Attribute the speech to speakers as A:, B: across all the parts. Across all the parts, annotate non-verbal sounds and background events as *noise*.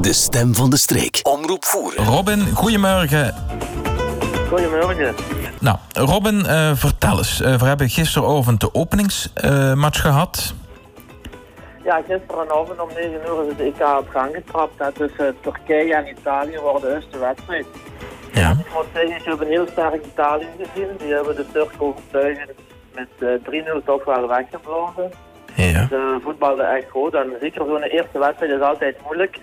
A: De stem van de streek. Omroep voeren.
B: Robin, goedemorgen.
C: Goedemorgen.
B: Nou, Robin, eh, vertel eens. Eh, we hebben gisteravond de openingsmatch gehad.
C: Ja, gisteravond om 9 uur is het EK op gang getrapt. Hè, tussen Turkije en Italië wordt de eerste wedstrijd.
B: Ja.
C: Ik moet zeggen, ik heb een heel sterk Italië gezien. Die hebben de Turken overtuigend met eh 3-0 toch wel weggeblazen.
B: Ja.
C: Ze voetbalden echt goed. En zeker zo'n eerste wedstrijd is altijd moeilijk.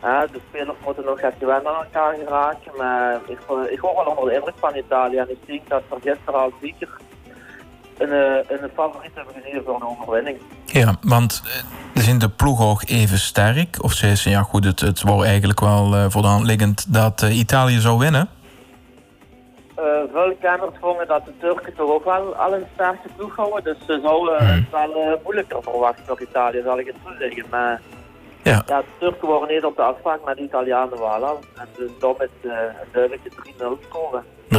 C: De spelers moeten nog even wennen aan elkaar geraken. Maar ik, ik hoor wel onder de indruk van Italië. En ik denk dat ze gisteren al zeker een, eh, een favoriet hebben gezien voor een overwinning.
B: Ja, want eh, zijn de ploeg ook even sterk? Of zei ze, ja goed, het, het was eigenlijk wel eh, voor de hand liggend dat eh, Italië zou winnen?
C: Eh, veel kenners vonden dat de Turken toch ook wel al een sterke ploeg houden. Dus ze zouden het wel eh, moeilijker verwachten voor Italië, zal ik het zo zeggen. Maar
B: Ja.
C: ja, de Turken waren niet op de afspraak met de Italianen al. En dus dan met eh, een duidelijke 3-0 scoren.
B: 3-0.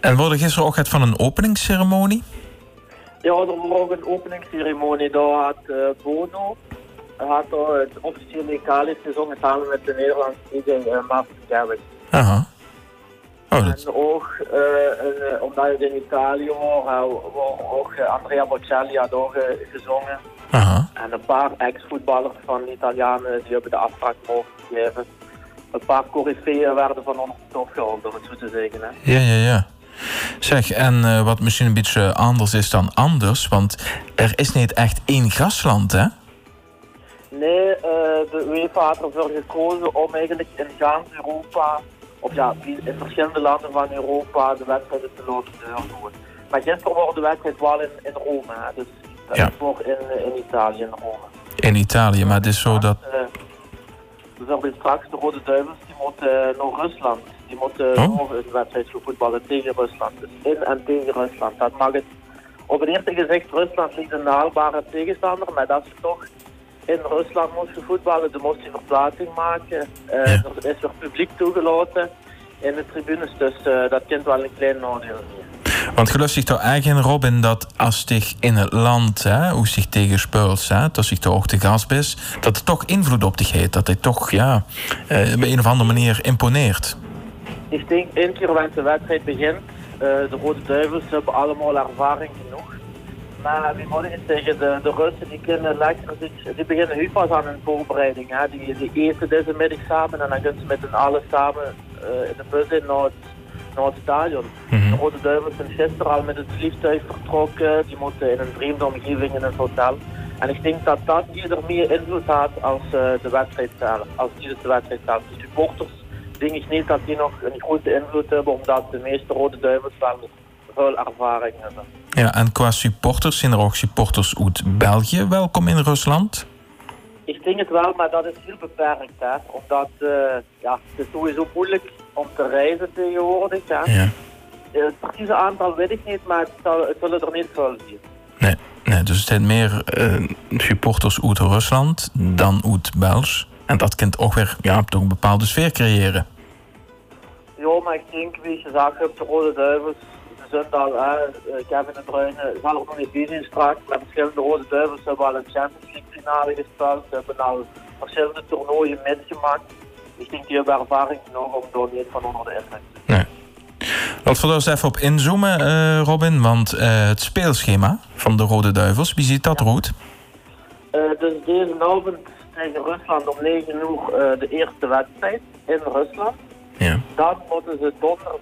B: En worden gisteren ook het van een openingsceremonie?
C: Ja, er was ook een openingsceremonie. Daar had eh, Bono had daar het officiële EK-lied gezongen samen met de Nederlandse DJ uh, Martin Garrix.
B: Aha. Oh, dat...
C: En ook, eh, eh, omdat het in Italië was, uh, ook Andrea Bocelli had ook gezongen.
B: Aha.
C: En een paar ex-voetballers van de Italianen die hebben de afspraak mogen gegeven. Een paar coryfeeën werden van ons opgehaald, om het zo te zeggen. Hè.
B: Ja, ja, ja. Zeg, en uh, wat misschien een beetje anders is dan anders, want er is niet echt één grasland, hè?
C: Nee, uh, de UEFA had ervoor gekozen om eigenlijk in gans Europa, of ja, in verschillende landen van Europa, de wedstrijden te laten doorvoeren. Maar gisteren wordt de wedstrijd wel in, in Rome, hè. dus dat
B: Ja.
C: is voor in, in Italië, in Rome.
B: In Italië, maar het is zo dat...
C: Uh, bijvoorbeeld straks de Rode Duivels, die moeten naar Rusland. Die moeten
B: Oh.
C: nog een wedstrijd voetballen tegen Rusland. Dus in en tegen Rusland. Dat mag het. Op het eerste gezicht, Rusland ligt een haalbare tegenstander, maar dat ze toch in Rusland moesten voetballen, moest je verplaatsing maken. Uh,
B: Ja.
C: Er is weer publiek toegelaten in de tribunes, dus uh, dat kent wel een klein nadeel.
B: Want geloof zich toch in, Robin, dat als zich in het land, hè, hoe zich tegen speelt, hè, dat zich toch ook te gast is, dat het toch invloed op zich heeft. Dat hij toch, ja, eh, op een of andere manier imponeert.
C: Ik denk één keer wanneer de wedstrijd begint, de Rode Duivels hebben allemaal ervaring genoeg. Maar wie moet ik zeggen, de, de Russen die kunnen lekker zich, die beginnen nu pas aan hun voorbereiding. Hè. Die, die eten deze middag samen en dan kunnen ze met z'n allen samen uh, in de bus in naar het, naar het stadion. De Rode Duivels zijn gisteren al met het vliegtuig vertrokken, die moeten in een vreemde omgeving in een hotel. En ik denk dat dat eerder meer invloed had als uh, de wedstrijd zelf, als die de wedstrijd zelf. De supporters denk ik niet dat die nog een grote invloed hebben, omdat de meeste Rode Duivels wel veel ervaring hebben.
B: Ja, en qua supporters, zijn er ook supporters uit België welkom in Rusland?
C: Ik denk het wel, maar dat is heel beperkt, hè. Omdat, uh, ja, het is sowieso moeilijk om te reizen tegenwoordig, hè.
B: Ja.
C: Het precieze aantal weet ik niet, maar het, zal, het zullen er niet veel zijn.
B: Nee, nee dus het zijn meer uh, supporters uit Rusland dan uit België. En dat kan ook weer ja, toch een bepaalde sfeer creëren.
C: Ja, maar ik denk, wie je zag op de Rode Duivels, ze hè, Kevin de Bruyne zal er nog niet bij zijn straks, maar verschillende Rode Duivels hebben al een Champions League finale gespeeld, ze hebben al verschillende toernooien metgemaakt. Ik denk die hebben ervaring genoeg om door niet van onder de indruk
B: Nee. Laten we er eens even op inzoomen, uh, Robin, want uh, het speelschema van de Rode Duivels, wie ziet dat
C: ja.
B: eruit?
C: Uh, dus deze avond tegen Rusland om 9 uur de eerste wedstrijd in Rusland.
B: Ja.
C: Dan moeten ze donderdag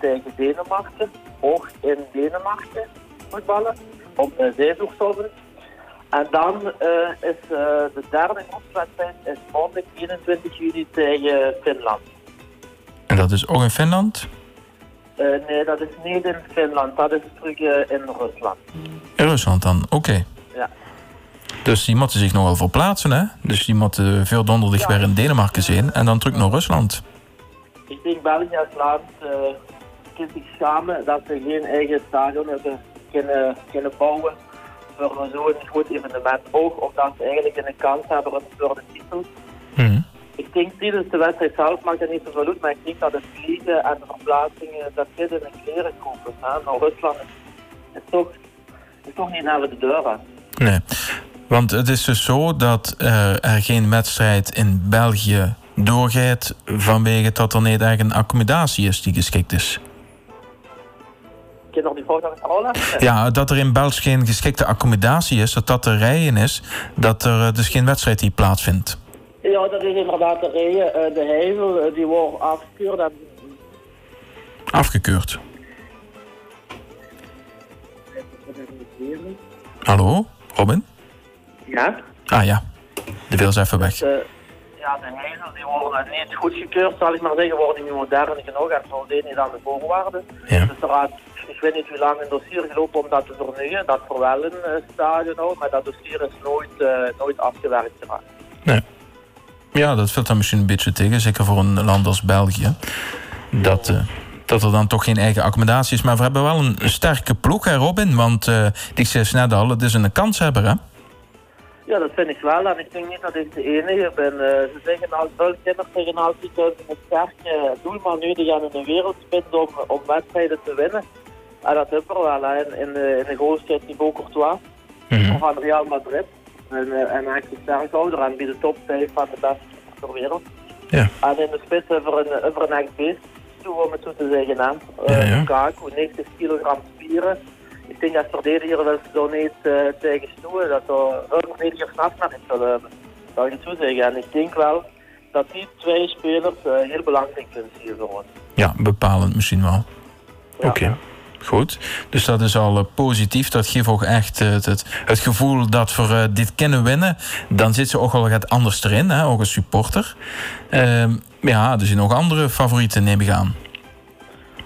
C: tegen Denemarken, ook in Denemarken voetballen, om uh, 7 uur En dan uh, is de derde groepswedstrijd is maandag 21 juli tegen Finland.
B: En dat is ook in Finland?
C: nee, dat is niet in Finland, dat is terug in Rusland.
B: In Rusland dan, oké. Okay.
C: Ja.
B: Dus die moeten zich nog wel verplaatsen, hè? Dus die moeten veel donderdag ja. weer in Denemarken zijn en dan terug naar Rusland.
C: Ik denk België als land uh, zich schamen dat ze geen eigen stadion hebben kunnen, kunnen bouwen voor zo'n goed evenement. Ook omdat ze eigenlijk een kans hebben voor de titel.
B: Mm.
C: Ik denk tijdens de wedstrijd zelf maakt het niet zoveel uit, maar ik denk dat het vliegen en de verplaatsingen, dat zit in een kleren kopen. Hè. Nou, Rusland is, is, toch, is toch niet naar de deur aan.
B: Nee. Want het is dus zo dat uh, er geen wedstrijd in België doorgaat vanwege dat er niet eigenlijk een accommodatie is die geschikt is.
C: Ik nog die?
B: Ja, dat er in België geen geschikte accommodatie is, dat dat de rijen is, dat er uh, dus geen wedstrijd die plaatsvindt.
C: Ja, dat is inderdaad de rijen. Uh, de hevel, die wordt afgekeurd. En...
B: Afgekeurd? Hallo, Robin?
C: Ja?
B: Ah ja, de wil is even weg.
C: Dus, ja, de hezel die worden niet goedgekeurd, zal ik maar zeggen, worden niet modern genoeg en voldoen niet aan de voorwaarden.
B: Ja.
C: Dus er gaat, ik weet niet hoe lang een dossier gelopen om dat te vernieuwen, dat voor wel een uh, stadion ook, maar dat dossier is nooit, uh, nooit afgewerkt geraakt.
B: Nee. Ja, dat valt dan misschien een beetje tegen, zeker voor een land als België. Dat, uh, dat er dan toch geen eigen accommodatie is. Maar we hebben wel een sterke ploeg, hè Robin? Want uh, ik zei net al, het is een kanshebber, hè?
C: Ja, dat vind ik wel. En ik denk niet dat ik de enige ben. Uh, ze zeggen als veel kinderen zeggen altijd dat ze een sterke doelman nu die gaan in de wereld spelen om, om wedstrijden te winnen. En dat hebben we wel. Hè. In, in, de, in de grootste Thibaut Courtois mm -hmm. van Real Madrid. En, uh, en een sterkhouder en bij de top 5 van de beste ter wereld.
B: Ja.
C: En in de spits hebben we een, een echt beest toe, om het zo te zeggen. Hè. Uh,
B: ja, ja.
C: Kaku, 90 kilogram spieren ik denk dat verdediger wel zo niet uh, tegen stoelen, dat er een verdediger snapt naar is, dat zou ik het zo zeggen. En ik denk wel dat die twee spelers uh, heel belangrijk zijn hier voor ons.
B: Ja, bepalend misschien wel. Ja. Oké. Okay. Goed, dus dat is al uh, positief. Dat geeft ook echt uh, het, het, gevoel dat we uh, dit kunnen winnen. Dan zit ze ook wel wat anders erin, hè, ook als supporter. Ehm, ja, er zijn nog andere favorieten, neem ik aan.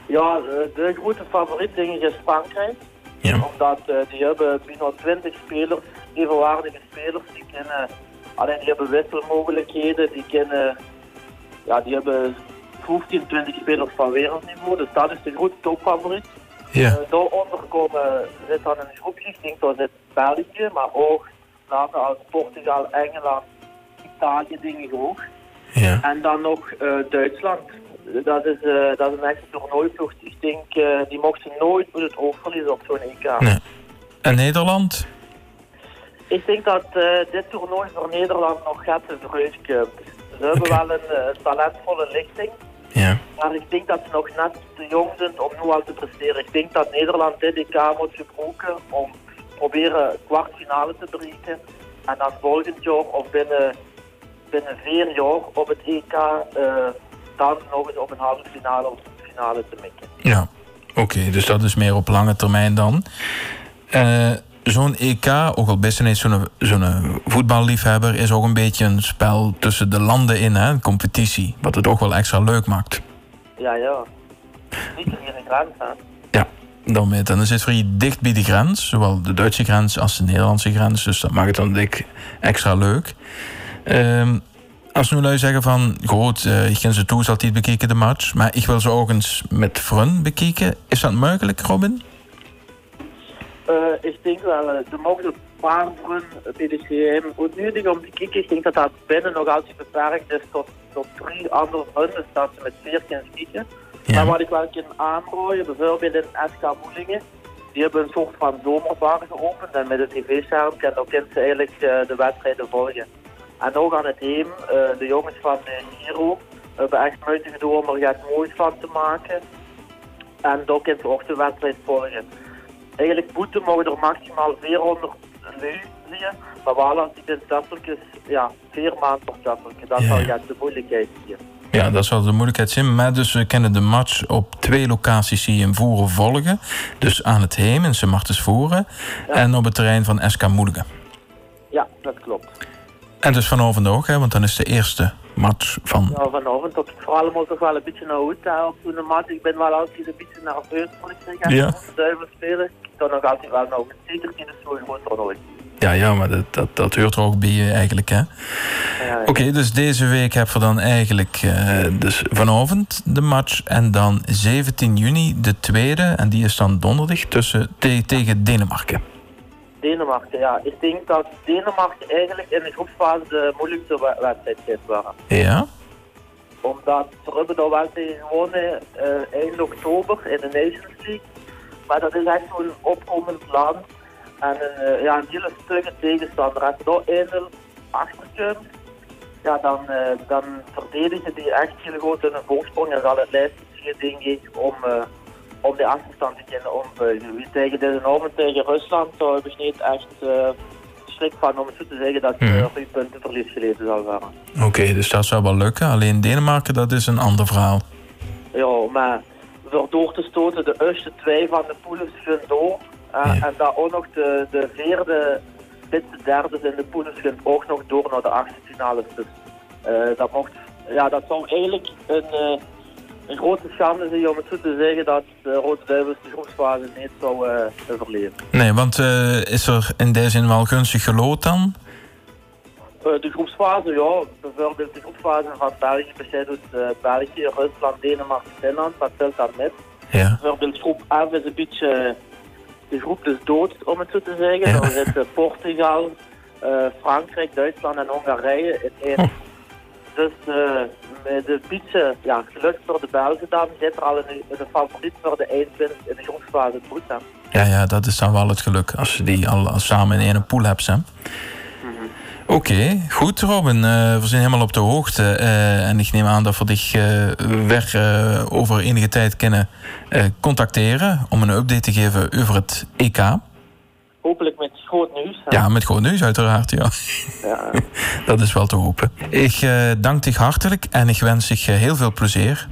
C: Ja, de grote favoriet denk ik is Frankrijk.
B: Ja.
C: Omdat uh, die hebben bijna 20 spelers, evenwaardige spelers, die kennen, alleen die hebben wisselmogelijkheden, die kennen, ja, die hebben 15, 20 spelers van wereldniveau, dus dat is de grote topfavoriet.
B: Ja.
C: Uh, daaronder komen, zit dan een groepje, ik denk dat zit België, maar ook landen als Portugal, Engeland, Italië, dingen hoog.
B: Ja.
C: En dan nog uh, Duitsland dat is, uh, dat is een echte toernooiploeg. Ik denk, uh, die mochten nooit met het oog verliezen op zo'n EK.
B: Nee. En Nederland?
C: Ik denk dat uh, dit toernooi voor Nederland nog gaat de komt. Ze hebben wel een talentvolle lichting.
B: Ja.
C: Maar ik denk dat ze nog net te jong zijn om nu al te presteren. Ik denk dat Nederland dit EK moet gebruiken om proberen kwartfinale te bereiken. En dan volgend jaar of binnen, binnen vier jaar op het EK dan nog eens op een halve finale of finale te mikken.
B: Ja, oké. Okay, dus dat is meer op lange termijn dan. Uh, zo'n EK, ook al best niet zo'n zo'n voetballiefhebber, is ook een beetje een spel tussen de landen in, hè? een competitie. Wat het ook wel extra leuk maakt.
C: Ja, ja. Niet hier een grens, hè?
B: Ja, dan, dan is het voor je dicht bij de grens, zowel de Duitse grens als de Nederlandse grens. Dus dat maakt het dan dik extra leuk. Um, als nu lui zeggen van, goed, uh, ze toe, zal niet bekeken de match, maar ik wil ze ook eens met vrienden bekijken. Is dat mogelijk, Robin?
C: Uh, ik denk wel, er mogen een paar vrienden bij de GM uitnodigen om te kijken. Ik denk dat dat binnen nog altijd beperkt is tot, tot drie andere vrienden, dat ze met vier kunnen kijken. Ja. Maar wat ik wel kan aanrooien, bijvoorbeeld in SK Moelingen, die hebben een soort van zomerbar geopend en met het tv-scherm kan ook ze eigenlijk uh, de wedstrijden volgen. En ook aan het heem, uh, de jongens van uh, Hero hebben echt moeite gedaan om er iets moois van te maken. En ook de wedstrijd volgen. Eigenlijk boete mogen er maximaal 400 lui zien, maar wel als die in stapeltjes, ja, vier maanden per stapeltje. Dat zal
B: ja.
C: de moeilijkheid hier.
B: Ja, dat zal de moeilijkheid zijn. Maar dus we kennen de match op twee locaties die in Voeren volgen. Dus aan het Heem in Sint Voeren en op het terrein van SK Moedigen. En dus vanavond ook, hè, want dan is de eerste match van...
C: Ja, vanavond ook. Ik vooral moet toch wel een beetje naar hè, op zo'n mat. Ik ben wel altijd een beetje nerveus, moet ik zeggen.
B: Ja.
C: De duivel spelen. Ik kan nog altijd wel nog zeker in de groot toernooi.
B: Ja, ja, maar dat, dat, dat hoort er ook bij je eigenlijk, hè.
C: Ja, ja.
B: Oké, dus deze week hebben we dan eigenlijk eh, dus vanavond de match. En dan 17 juni de tweede. En die is dan donderdag tussen, te- tegen Denemarken.
C: Denemarken, ja. Ik denk dat Denemarken eigenlijk in de groepsfase de moeilijkste we- wedstrijd gaat waren.
B: Ja?
C: Omdat ze hebben daar wel tegen gewonnen eh, eind oktober in de Nations League. Maar dat is echt zo'n opkomend land. en een, ja, een hele stugge tegenstander. Als je daar 1-0 achter kunt, ja, dan, dan verdedigen die echt heel goed in een voorsprong en zal het lijstje denk ik, om, om de achterstand te kunnen ombuigen. Wie tegen deze normen tegen Rusland zou hebben niet echt schrik van om het zo te zeggen dat mm. uh, puntenverlies geleden zal gaan.
B: Oké, dus dat zou wel lukken. Alleen Denemarken, dat is een ander verhaal.
C: Ja, maar voor door te stoten, de eerste twee van de poelen gaan door. Uh, En dan ook nog de, de vierde, de derde in de poelen gaan ook nog door naar de achtste finale. Dus uh, dat, mocht, ja, dat zou eigenlijk een, uh, een grote schande zijn om het zo te zeggen dat de Rode Duivels de groepsfase niet zou overleven.
B: Nee, want is er in deze zin wel gunstig gelood dan?
C: de groepsfase, ja. Bijvoorbeeld de groepsfase van België bestaat uit België, Rusland, Denemarken, Finland. Dat telt dan met.
B: Ja.
C: Bijvoorbeeld groep F is een beetje de groep dus dood, om het zo te zeggen. Ja. Dan zitten Portugal, uh, Frankrijk, Duitsland en Hongarije in één. Oh. Dus uh, met een beetje ja, geluk voor de Belgen dan zit er al een, een favoriet voor de eindwinst in de groepsfase.
B: Ja, ja, dat is dan wel het geluk als je die al samen in één pool hebt. Hè? Oké, goed Robin. Uh, we zijn helemaal op de hoogte. Uh, en ik neem aan dat we dich uh, weer over enige tijd kunnen contacteren om een update te geven over het EK.
C: Hopelijk met groot nieuws.
B: Ja, met groot nieuws uiteraard, ja. ja. *laughs* dat is wel te hopen. Ik dank dich hartelijk en ik wens je heel veel plezier